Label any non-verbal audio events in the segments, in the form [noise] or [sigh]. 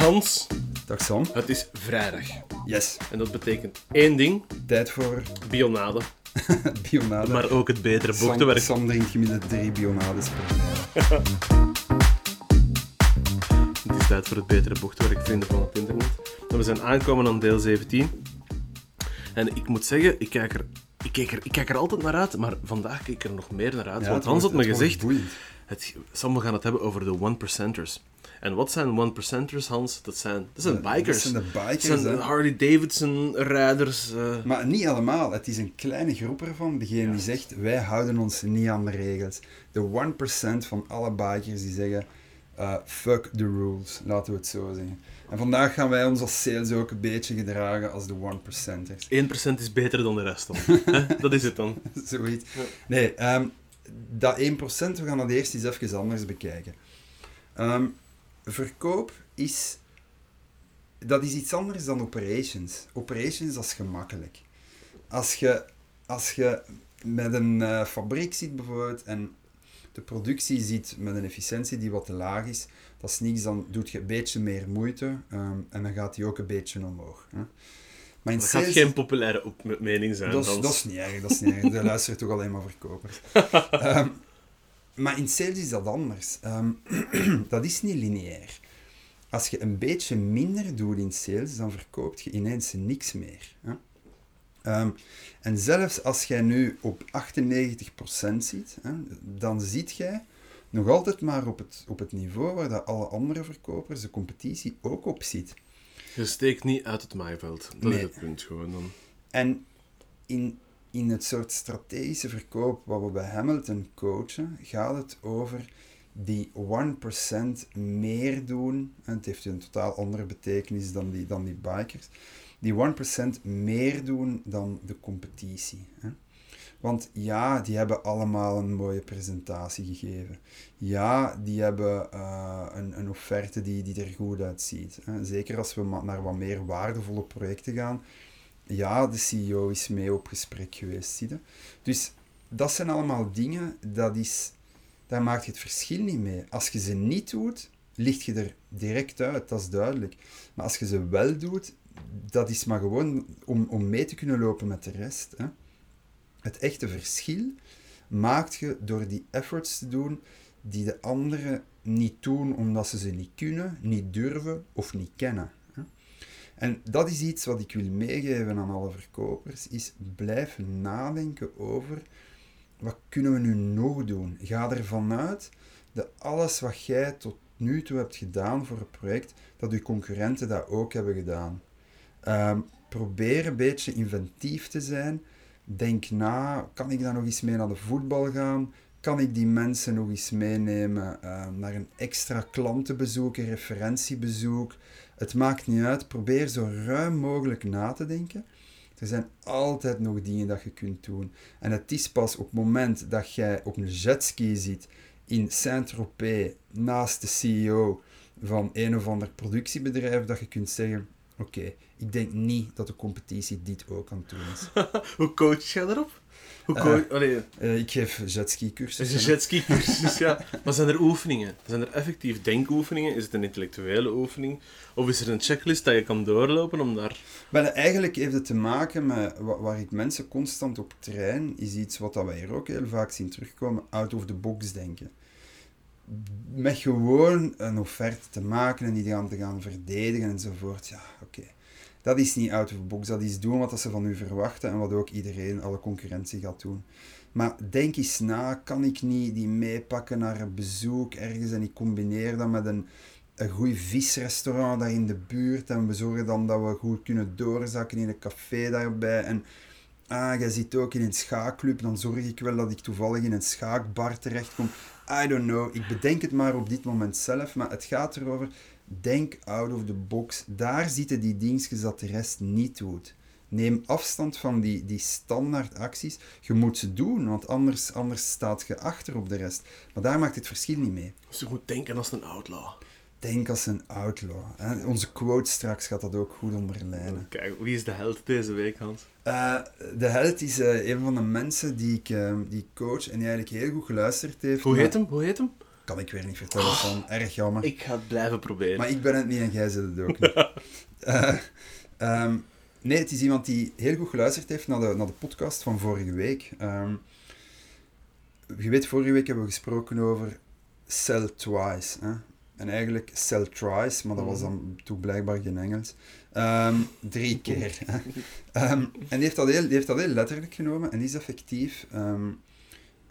Hans, Dag Sam. het is vrijdag. Yes. En dat betekent één ding, Tijd voor bionade. [laughs] bionade. Maar ook het betere Sam, bochtenwerk. Sam drinkt gemiddeld drie bionades per. [laughs] Het is tijd voor het betere bochtenwerk, vrienden van het internet. En we zijn aangekomen aan deel 17. En ik moet zeggen, ik kijk er, ik kijk er, ik kijk er altijd naar uit, maar vandaag kijk ik er nog meer naar uit. Ja, want Hans had me gezegd, het, Sam, we gaan het hebben over de one-percenters. En wat zijn one-percenters, Hans? Dat zijn, dat zijn Dat bikers. zijn de bikers, Dat zijn. Harley-Davidson-rijders. eh. Maar niet allemaal. Het is een kleine groep ervan. Degene die zegt, wij houden ons niet aan de regels. De 1% van alle bikers die zeggen, eh, fuck the rules. Laten we het zo zeggen. En vandaag gaan wij ons als sales ook een beetje gedragen als de 1%ers. 1% is beter dan de rest dan. [laughs] Dat is het dan. Zoiets. Nee, ehm, dat 1%, we gaan dat eerst eens even anders bekijken. Ehm, verkoop is... Dat is iets anders dan operations. Operations, dat is gemakkelijk. Als je, als je met een eh, fabriek zit bijvoorbeeld en de productie ziet met een efficiëntie die wat te laag is, dat is niks, dan doet je een beetje meer moeite ehm, en dan gaat die ook een beetje omhoog. Hè. Maar Dat gaat sales- geen populaire op mening zijn. dat is, dat is niet erg, dat is niet erg. [laughs] Er luisteren toch alleen maar verkopers. [laughs] Ehm, maar in sales is dat anders. Ehm, [clears throat] dat is niet lineair. Als je een beetje minder doet in sales, dan verkoopt je ineens niks meer. Hè? Ehm, en zelfs als jij nu op 98% zit, hè, dan zit jij nog altijd maar op het, op het niveau waar dat alle andere verkopers, de competitie, ook op zit. Je steekt niet uit het maaiveld. Dat Nee. is het punt gewoon dan. En in, in het soort strategische verkoop wat we bij Hamilton coachen, gaat het over die 1% meer doen. En het heeft een totaal andere betekenis dan die, dan die bikers. Die 1% meer doen dan de competitie. Hè. Want ja, die hebben allemaal een mooie presentatie gegeven. Ja, die hebben eh, een, een offerte die, die er goed uitziet. Hè. Zeker als we naar wat meer waardevolle projecten gaan, ja, de CEO is mee op gesprek geweest. Dus dat zijn allemaal dingen, dat is, daar maakt het verschil niet mee. Als je ze niet doet, licht je er direct uit, dat is duidelijk. Maar als je ze wel doet, dat is maar gewoon om, om mee te kunnen lopen met de rest. Hè. Het echte verschil maakt je door die efforts te doen die de anderen niet doen omdat ze ze niet kunnen, niet durven of niet kennen. En dat is iets wat ik wil meegeven aan alle verkopers, is blijf nadenken over wat kunnen we nu nog doen. Ga ervan uit dat alles wat jij tot nu toe hebt gedaan voor een project, dat uw concurrenten dat ook hebben gedaan. Ehm, probeer een beetje inventief te zijn. Denk na, kan ik daar nog eens mee naar de voetbal gaan? Kan ik die mensen nog eens meenemen ehm, naar een extra klantenbezoek, een referentiebezoek? Het maakt niet uit, probeer zo ruim mogelijk na te denken. Er zijn altijd nog dingen dat je kunt doen. En het is pas op het moment dat jij op een jetski zit in Saint-Tropez naast de CEO van een of ander productiebedrijf dat je kunt zeggen: Oké, ik denk niet dat de competitie dit ook aan doen is. [laughs] Hoe coach jij daarop? Hoe Eh. Allee, Eh, ik geef het jetski-cursussen. is een jetski cursus, ja. [laughs] Maar zijn er oefeningen? Zijn er effectief denkoefeningen? Is het een intellectuele oefening? Of is er een checklist dat je kan doorlopen om daar... Wel, eigenlijk heeft het te maken met wa- waar ik mensen constant op train, is iets wat dat wij hier ook heel vaak zien terugkomen, out of the box denken. Met gewoon een offerte te maken en die gaan te gaan verdedigen enzovoort. Ja, oké. Dat is niet out of the box, dat is doen wat ze van u verwachten en wat ook iedereen, alle concurrentie gaat doen. Maar denk eens na, kan ik niet die meepakken naar een bezoek ergens en ik combineer dat met een, een goed visrestaurant daar in de buurt en we zorgen dan dat we goed kunnen doorzakken in een café daarbij. En ah, jij zit ook in een schaakclub, dan zorg ik wel dat ik toevallig in een schaakbar terechtkom. I don't know, ik bedenk het maar op dit moment zelf, maar het gaat erover, denk out of the box. Daar zitten die dingetjes dat de rest niet doet. Neem afstand van die, die standaard acties. Je moet ze doen, want anders, anders staat je achter op de rest. Maar daar maakt het verschil niet mee. Dus je moet denken als een outlaw. Denk als een outlaw. Hè. Onze quote straks gaat dat ook goed onderlijnen. Kijk, wie is de held deze week, Hans? Eh, de held is eh, een van de mensen die ik, eh, die coach en die eigenlijk heel goed geluisterd heeft. Hoe heet hem? Hoe heet hem? Kan ik weer niet vertellen, is dan erg jammer. Ik ga het blijven proberen. Maar ik ben het niet en jij zit het ook niet. [laughs] Eh, ehm, nee, het is iemand die heel goed geluisterd heeft naar de, naar de podcast van vorige week. Ehm, je weet, vorige week hebben we gesproken over Sell Twice. Hè? En eigenlijk Sell Twice, maar dat was dan toen blijkbaar geen Engels. Ehm, drie keer. en die heeft, dat heel, die heeft dat heel letterlijk genomen en die is effectief.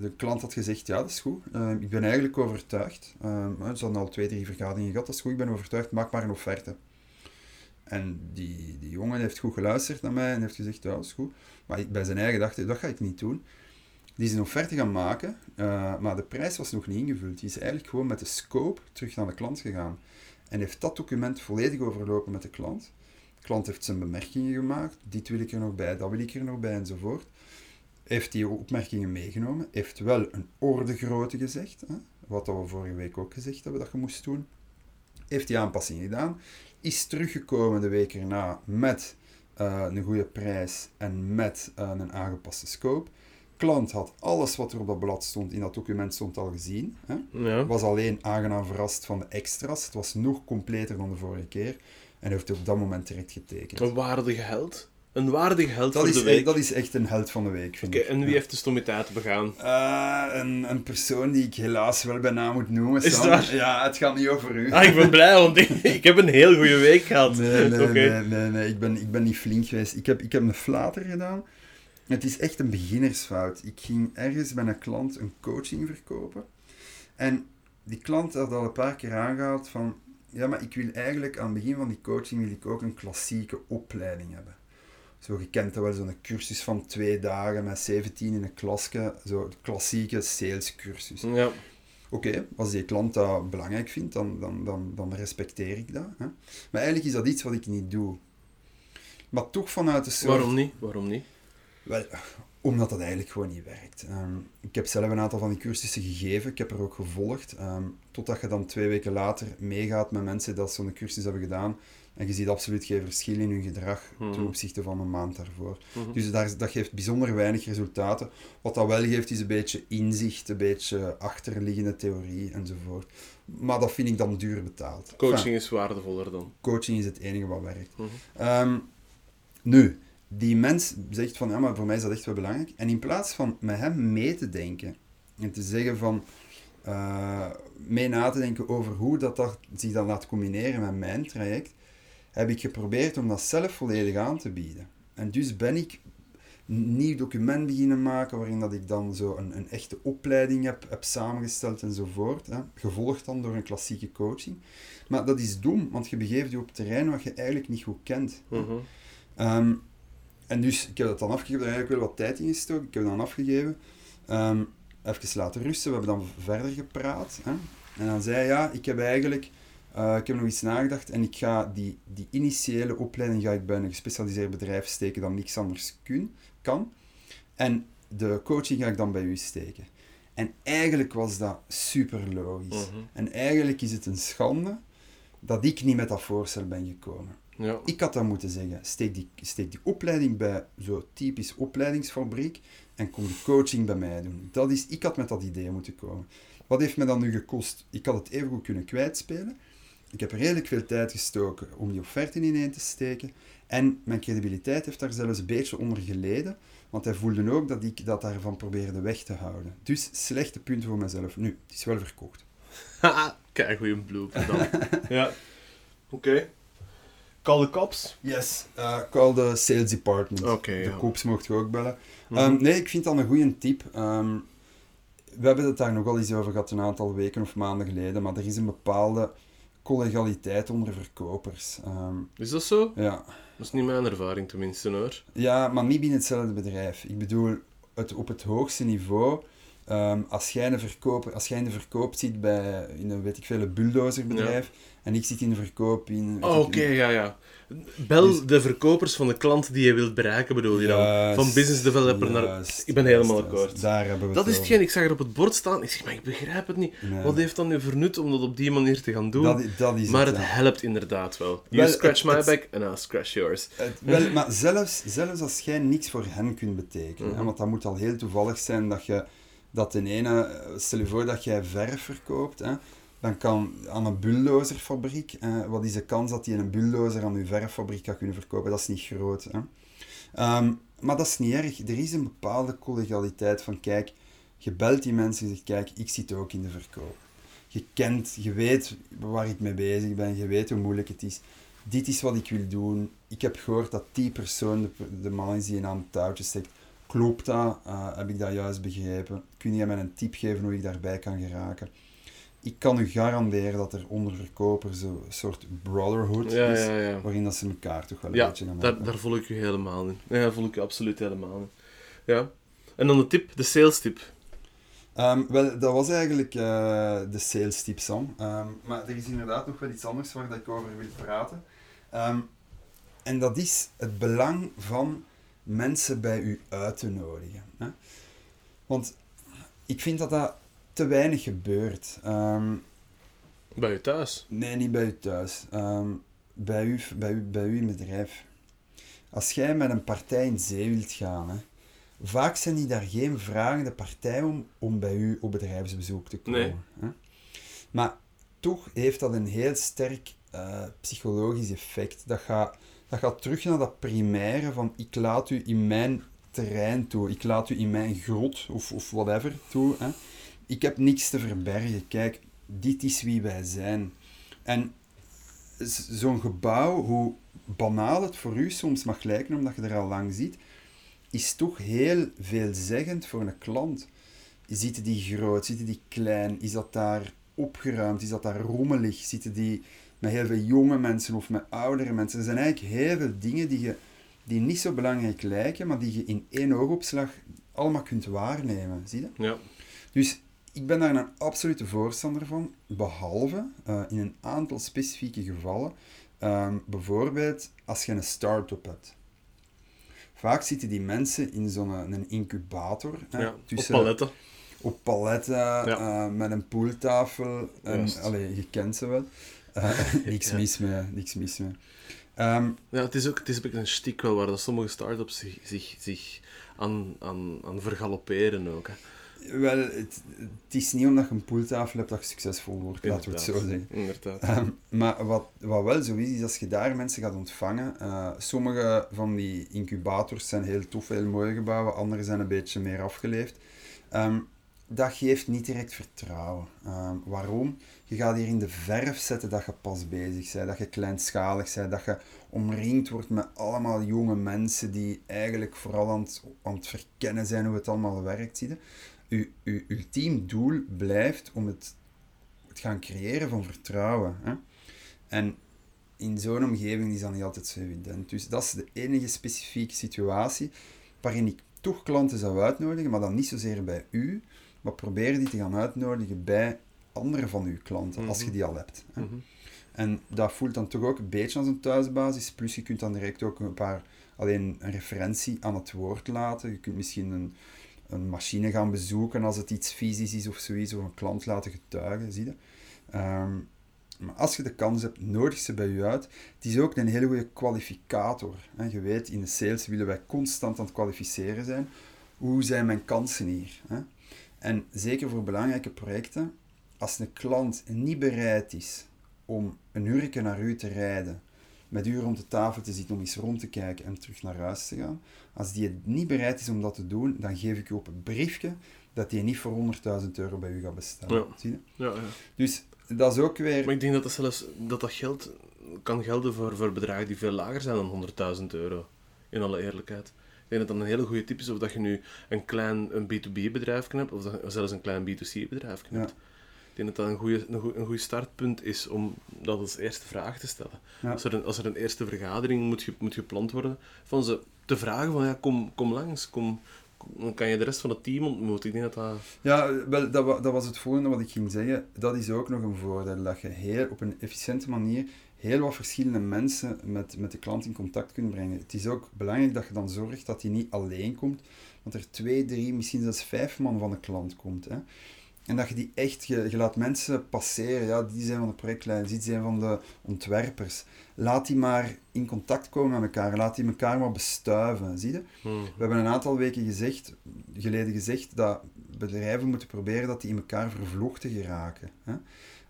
De klant had gezegd, ja, dat is goed. Ehm, ik ben eigenlijk overtuigd. Um, ze hadden al twee, drie vergaderingen gehad. Dat is goed, ik ben overtuigd. Maak maar een offerte. En die, die jongen heeft goed geluisterd naar mij en heeft gezegd, ja, dat is goed. Maar bij zijn eigen dacht dat ga ik niet doen. Die is een offerte gaan maken, eh, maar de prijs was nog niet ingevuld. Die is eigenlijk gewoon met de scope terug naar de klant gegaan. En heeft dat document volledig overlopen met de klant. De klant heeft zijn bemerkingen gemaakt. Dit wil ik er nog bij, dat wil ik er nog bij, enzovoort. Heeft die opmerkingen meegenomen. Heeft wel een ordegrootte gezegd. Hè? Wat we vorige week ook gezegd hebben dat je moest doen. Heeft die aanpassing gedaan. Is teruggekomen de week erna met eh, een goede prijs en met eh, een aangepaste scope. Klant had alles wat er op dat blad stond, in dat document stond al gezien. Hè? Ja. Was alleen aangenaam verrast van de extra's. Het was nog completer dan de vorige keer. En heeft op dat moment direct getekend. Een waardige held. Een waardige held Dat voor is, de week. dat is echt een held van de week, vind Oké, ik. en wie Ja. heeft de stommiteit begaan? Eh, een, een persoon die ik helaas wel bij naam moet noemen. Is dat? Ja, het gaat niet over u. Ah, ik ben blij, want ik, ik heb een heel goede week gehad. Nee, nee, nee, nee, nee. Ik, ben, ik ben niet flink geweest. Ik heb, ik heb een flater gedaan. Het is echt een beginnersfout. Ik ging ergens bij een klant een coaching verkopen. En die klant had al een paar keer aangehaald van... Ja, maar ik wil eigenlijk aan het begin van die coaching wil ik ook een klassieke opleiding hebben. Zo, je kent dat wel, zo'n cursus van twee dagen met 17 in een klasje. Zo, de klassieke salescursus. Ja. Oké, als die klant dat belangrijk vindt, dan, dan, dan, dan respecteer ik dat. Hè. Maar eigenlijk is dat iets wat ik niet doe. Maar toch vanuit de soort... Waarom niet? Waarom niet? Wel, omdat dat eigenlijk gewoon niet werkt. Ehm, ik heb zelf een aantal van die cursussen gegeven, ik heb er ook gevolgd. ehm, totdat je dan twee weken later meegaat met mensen dat zo'n cursus hebben gedaan. En je ziet absoluut geen verschil in hun gedrag ten Mhm. opzichte van een maand daarvoor. Mhm. Dus daar, dat geeft bijzonder weinig resultaten. Wat dat wel geeft is een beetje inzicht, een beetje achterliggende theorie enzovoort. Maar dat vind ik dan duur betaald. Coaching Enfin, is waardevoller dan. coaching is het enige wat werkt. Mhm. Ehm, nu, die mens zegt van, ja, maar voor mij is dat echt wel belangrijk. En in plaats van met hem mee te denken en te zeggen van, eh, mee na te denken over hoe dat, dat zich dan laat combineren met mijn traject, heb ik geprobeerd om dat zelf volledig aan te bieden. En dus ben ik een nieuw document beginnen maken, waarin dat ik dan zo een, een echte opleiding heb, heb samengesteld enzovoort. Hè. Gevolgd dan door een klassieke coaching. Maar dat is dom, want je begeeft je op terrein wat je eigenlijk niet goed kent. Mhm. Ehm, en dus, ik heb dat dan afgegeven, daar heb ik wel wat tijd in gestoken. Ik heb het dan afgegeven. Ehm, even laten rusten, we hebben dan verder gepraat. Hè. En dan zei hij, ja, ik heb eigenlijk... eh, ik heb nog iets nagedacht en ik ga die, die initiële opleiding ga ik bij een gespecialiseerd bedrijf steken dat niks anders kun, kan. En de coaching ga ik dan bij u steken. En eigenlijk was dat super logisch. Mhm. En eigenlijk is het een schande dat ik niet met dat voorstel ben gekomen. Ja. Ik had dan moeten zeggen, steek die, steek die opleiding bij zo'n typisch opleidingsfabriek en kom de coaching bij mij doen. Dat is, ik had met dat idee moeten komen. Wat heeft me dan nu gekost? Ik had het even goed kunnen kwijtspelen. Ik heb redelijk veel tijd gestoken om die offerte ineen te steken. En mijn credibiliteit heeft daar zelfs een beetje onder geleden, want hij voelde ook dat ik dat daarvan probeerde weg te houden. Dus slechte punten voor mezelf. Nu, het is wel verkocht. Kijk, goeie blooper dan. [laughs] ja. Oké. Call the cops. Yes. Uh, call the sales department. Oké, de ja. koops mocht je ook bellen. Mhm. Ehm, nee, ik vind dat een goede tip. Ehm, we hebben het daar nogal eens over gehad een aantal weken of maanden geleden, maar er is een bepaalde collegialiteit onder verkopers. Ehm, Is dat zo? ja. Dat is niet mijn ervaring tenminste hoor. ja, maar niet binnen hetzelfde bedrijf. Ik bedoel, het, op het hoogste niveau, ehm, als, jij een verkoper, als jij in de verkoop zit bij in een, weet ik veel, een bulldozerbedrijf, en ik zit in de verkoop in... Oh, Oké, ja, ja. Bel Dus- de verkopers van de klant die je wilt bereiken, bedoel je dan? Van business developer naar... Ik ben helemaal juist, akkoord. Daar hebben we Dat is hetgeen, ik zag er op het bord staan. Ik zeg, maar ik begrijp het niet. Nee. Wat heeft dan nu vernut om dat op die manier te gaan doen? Dat, dat is maar het, helpt inderdaad wel. You Wel, scratch het- my het- back and I'll scratch yours. Wel, maar zelfs, zelfs als jij niks voor hen kunt betekenen, Mhm. hè, want dat moet al heel toevallig zijn dat je dat de ene, eh, stel je voor dat jij verf verkoopt, hè, dan kan aan een bulldozerfabriek, eh, wat is de kans dat die een bulldozer aan uw verffabriek gaat kunnen verkopen? Dat is niet groot. Hè. Ehm, maar dat is niet erg. Er is een bepaalde collegialiteit van, kijk, je belt die mensen en zegt, kijk, ik zit ook in de verkoop. Je kent, je weet waar ik mee bezig ben, je weet hoe moeilijk het is. Dit is wat ik wil doen. Ik heb gehoord dat die persoon de, de man is die een aan het touwtje steekt. Klopt dat? Uh, heb ik dat juist begrepen? Kun je mij een tip geven hoe ik daarbij kan geraken? Ik kan u garanderen dat er onder verkopers een soort brotherhood Ja, is, ja, ja. waarin dat ze elkaar toch wel een Ja, beetje gaan daar, daar voel ik u helemaal in. Ja, daar voel ik u absoluut helemaal in. Ja. En dan de tip, de sales tip. Ehm, wel, dat was eigenlijk eh, de sales tip, Sam. Ehm, maar er is inderdaad nog wel iets anders waar dat ik over wil praten. Ehm, en dat is het belang van mensen bij u uit te nodigen. Hè? Want ik vind dat dat te weinig gebeurt. Ehm, Bij je thuis. nee, niet bij u thuis. Ehm, bij, u, bij, u, bij u in bedrijf. Als jij met een partij in zee wilt gaan, hè, vaak zijn die daar geen vragende partij om, om bij u op bedrijfsbezoek te komen. Nee. Hè. Maar toch heeft dat een heel sterk eh, psychologisch effect. Dat gaat, dat gaat terug naar dat primaire van ik laat u in mijn terrein toe, ik laat u in mijn grot of, of whatever toe. Hè. Ik heb niks te verbergen. Kijk, dit is wie wij zijn. En zo'n gebouw, hoe banaal het voor u soms mag lijken, omdat je er al lang ziet, is toch heel veelzeggend voor een klant. Zitten die groot, zitten die klein, is dat daar opgeruimd, is dat daar rommelig, zitten die met heel veel jonge mensen of met oudere mensen. Er zijn eigenlijk heel veel dingen die, je, die niet zo belangrijk lijken, maar die je in één oogopslag allemaal kunt waarnemen. Zie je? Ja. Dus ik ben daar een absolute voorstander van, behalve eh, in een aantal specifieke gevallen. Ehm, bijvoorbeeld als je een start-up hebt. Vaak zitten die mensen in zo'n een incubator. hè, ja. tussen- Op paletten. op paletten, eh, met een poeltafel. En, allee, je kent ze wel. [laughs] Niks, mis mee, niks mis mee. Ehm, Ja, het is ook het is een een stiek wel waar dat sommige start-ups zich, zich, zich aan, aan, aan vergalopperen ook. Hè. wel, het, het is niet omdat je een poeltafel hebt dat je succesvol wordt, laten we het zo zeggen. Inderdaad. Ehm, maar wat, wat wel zo is, is als je daar mensen gaat ontvangen. eh, sommige van die incubators zijn heel tof, heel mooie gebouwen, andere zijn een beetje meer afgeleefd. Ehm, dat geeft niet direct vertrouwen. Ehm, waarom? Je gaat hier in de verf zetten dat je pas bezig bent, dat je kleinschalig bent, dat je omringd wordt met allemaal jonge mensen die eigenlijk vooral aan het, verkennen zijn hoe het allemaal werkt. Zie je? Uw, uw ultiem doel blijft om het het gaan creëren van vertrouwen. Hè? En in zo'n omgeving is dat niet altijd zo evident. Dus dat is de enige specifieke situatie waarin ik toch klanten zou uitnodigen, maar dan niet zozeer bij u, maar probeer die te gaan uitnodigen bij andere van uw klanten, als je die al hebt. Hè? Mhm. En dat voelt dan toch ook een beetje als een thuisbasis, plus je kunt dan direct ook een paar, alleen een referentie aan het woord laten. Je kunt misschien een, een machine gaan bezoeken als het iets fysisch is of zoiets, of een klant laten getuigen, zie je. Ehm, maar als je de kans hebt, nodig ze bij je uit. Het is ook een hele goede kwalificator. Hè. Je weet, in de sales willen wij constant aan het kwalificeren zijn. Hoe zijn mijn kansen hier? Hè? En zeker voor belangrijke projecten, als een klant niet bereid is om een uurtje naar u te rijden, met u rond de tafel te zitten om eens rond te kijken en terug naar huis te gaan, als die het niet bereid is om dat te doen, dan geef ik u op een briefje dat die niet voor 100.000 euro bij u gaat bestellen. Ja. Zie je? Ja, ja. Dus dat is ook weer... Maar ik denk dat dat zelfs dat dat geld kan gelden voor, voor bedragen die veel lager zijn dan 100.000 euro. In alle eerlijkheid. Ik denk dat dat een hele goede tip is of dat je nu een klein een B2B bedrijf hebt of, dat, of zelfs een klein B2C bedrijf Ja. hebt. Ik denk dat dat een goede, een goede startpunt is om dat als eerste vraag te stellen. Ja. Als, er een, als er een eerste vergadering moet, ge, moet gepland worden, van ze te vragen van ja, kom, kom langs, kom, dan kan je de rest van het team ontmoeten. Ik denk dat dat... Ja, wel, dat, dat was het volgende wat ik ging zeggen. Dat is ook nog een voordeel, dat je heel, op een efficiënte manier heel wat verschillende mensen met, met de klant in contact kunt brengen. Het is ook belangrijk dat je dan zorgt dat hij niet alleen komt, want er twee, drie, misschien zelfs vijf man van de klant komt. Hè. En dat je die echt, je, je laat mensen passeren, ja, die zijn van de projectleiders, die zijn van de ontwerpers. laat die maar in contact komen met elkaar. Laat die elkaar maar bestuiven. Zie je? Hmm. We hebben een aantal weken gezegd, geleden gezegd dat bedrijven moeten proberen dat die in elkaar vervlochten geraken. Hè?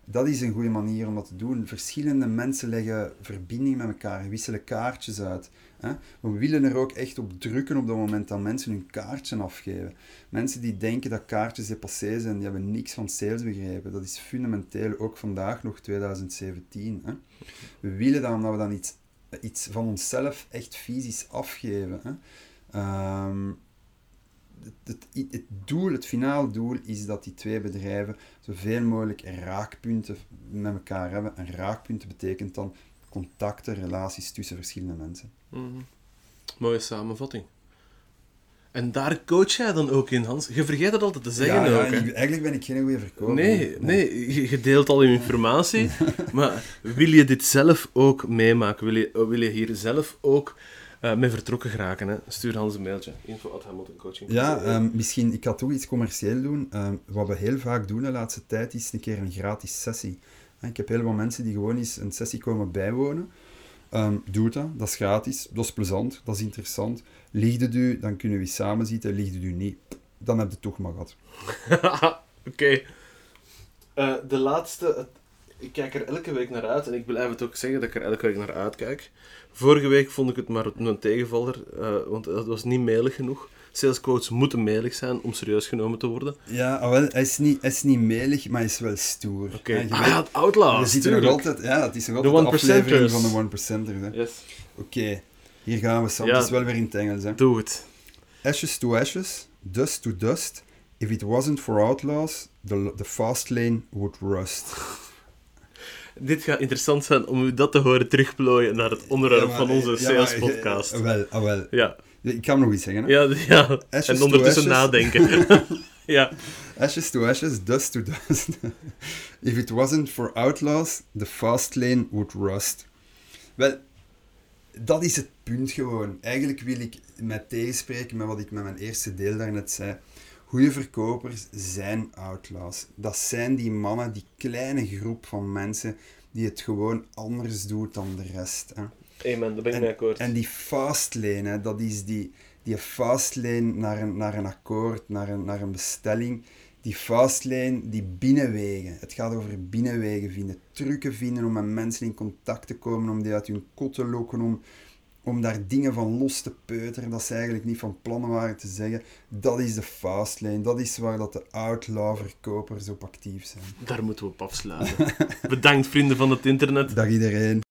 Dat is een goede manier om dat te doen. Verschillende mensen leggen verbinding met elkaar, wisselen kaartjes uit. We willen er ook echt op drukken op het moment dat mensen hun kaartje afgeven. Mensen die denken dat kaartjes dépassé zijn, die hebben niks van sales begrepen. Dat is fundamenteel ook vandaag nog 2017. Hè? We willen dat omdat we dan iets, iets van onszelf echt fysisch afgeven. Hè? Het, het, het doel, het finaal doel, is dat die twee bedrijven zoveel mogelijk raakpunten met elkaar hebben. En raakpunten betekent dan contacten, relaties tussen verschillende mensen. Mhm. Mooie samenvatting. En daar coach jij dan ook in, Hans? Je vergeet het altijd te zeggen ja, ja, ook, hè? ik- eigenlijk ben ik geen goede verkoper. Nee, nee, je- je deelt al je informatie, [laughs] maar wil je dit zelf ook meemaken? Wil je, wil je hier zelf ook eh, mee vertrokken geraken? Hè? Stuur Hans een mailtje. Info Coaching. Ja, ehm, misschien, ik ga toch iets commercieel doen. Ehm, wat we heel vaak doen de laatste tijd, is een keer een gratis sessie. Ik heb heel veel mensen die gewoon eens een sessie komen bijwonen. Ehm doe dat, dat is gratis, dat is plezant, dat is interessant. Liegde u, dan kunnen we samen zitten. Liegde u niet, dan heb je het toch maar gehad. [laughs] Oké. Eh, de laatste... Ik kijk er elke week naar uit en ik blijf het ook zeggen dat ik er elke week naar uitkijk. Vorige week vond ik het maar een tegenvaller, eh, want dat was niet mailig genoeg. Salesquotes moeten mailig zijn om serieus genomen te worden. Ja, ah, wel, hij, is niet, hij is niet melig, maar hij is wel stoer. Oké. Je Ah ja, het Outlaws. je ziet er nog altijd, ja, het is nog altijd de, aflevering van de one percenters. hè. Yes. Oké, hier gaan we, Sam. Ja. Het is wel weer in het Engels. Hè. Doe het. Ashes to ashes, dust to dust. If it wasn't for outlaws, the, the fast lane would rust. Dit gaat interessant zijn om u dat te horen terugplooien naar het onderwerp Ja, maar- van onze sales-podcast. wel, ah, wel. Ja, Ik kan nog iets zeggen. Hè? ja, ja. Ashes En ondertussen nadenken. [laughs] ja. Ashes to ashes, dust to dust. [laughs] If it wasn't for outlaws, the fast lane would rust. Wel, dat is het punt gewoon. Eigenlijk wil ik met tegenspreken met wat ik met mijn eerste deel daarnet zei. Goede verkopers zijn outlaws. Dat zijn die mannen, die kleine groep van mensen die het gewoon anders doet dan de rest. Hè. Amen, daar ben ik mee akkoord. En die fastlane, hè, dat is die, die fastlane naar een, naar een akkoord, naar een, naar een bestelling. Die fastlane, die binnenwegen. Het gaat over binnenwegen vinden. Trucken vinden om met mensen in contact te komen, om die uit hun kot te lokken, om, om daar dingen van los te peuteren dat ze eigenlijk niet van plannen waren te zeggen. Dat is de fastlane. Dat is waar dat de outlaw-verkopers op actief zijn. Daar moeten we op afsluiten. [laughs] Bedankt, vrienden van het internet. Dag iedereen.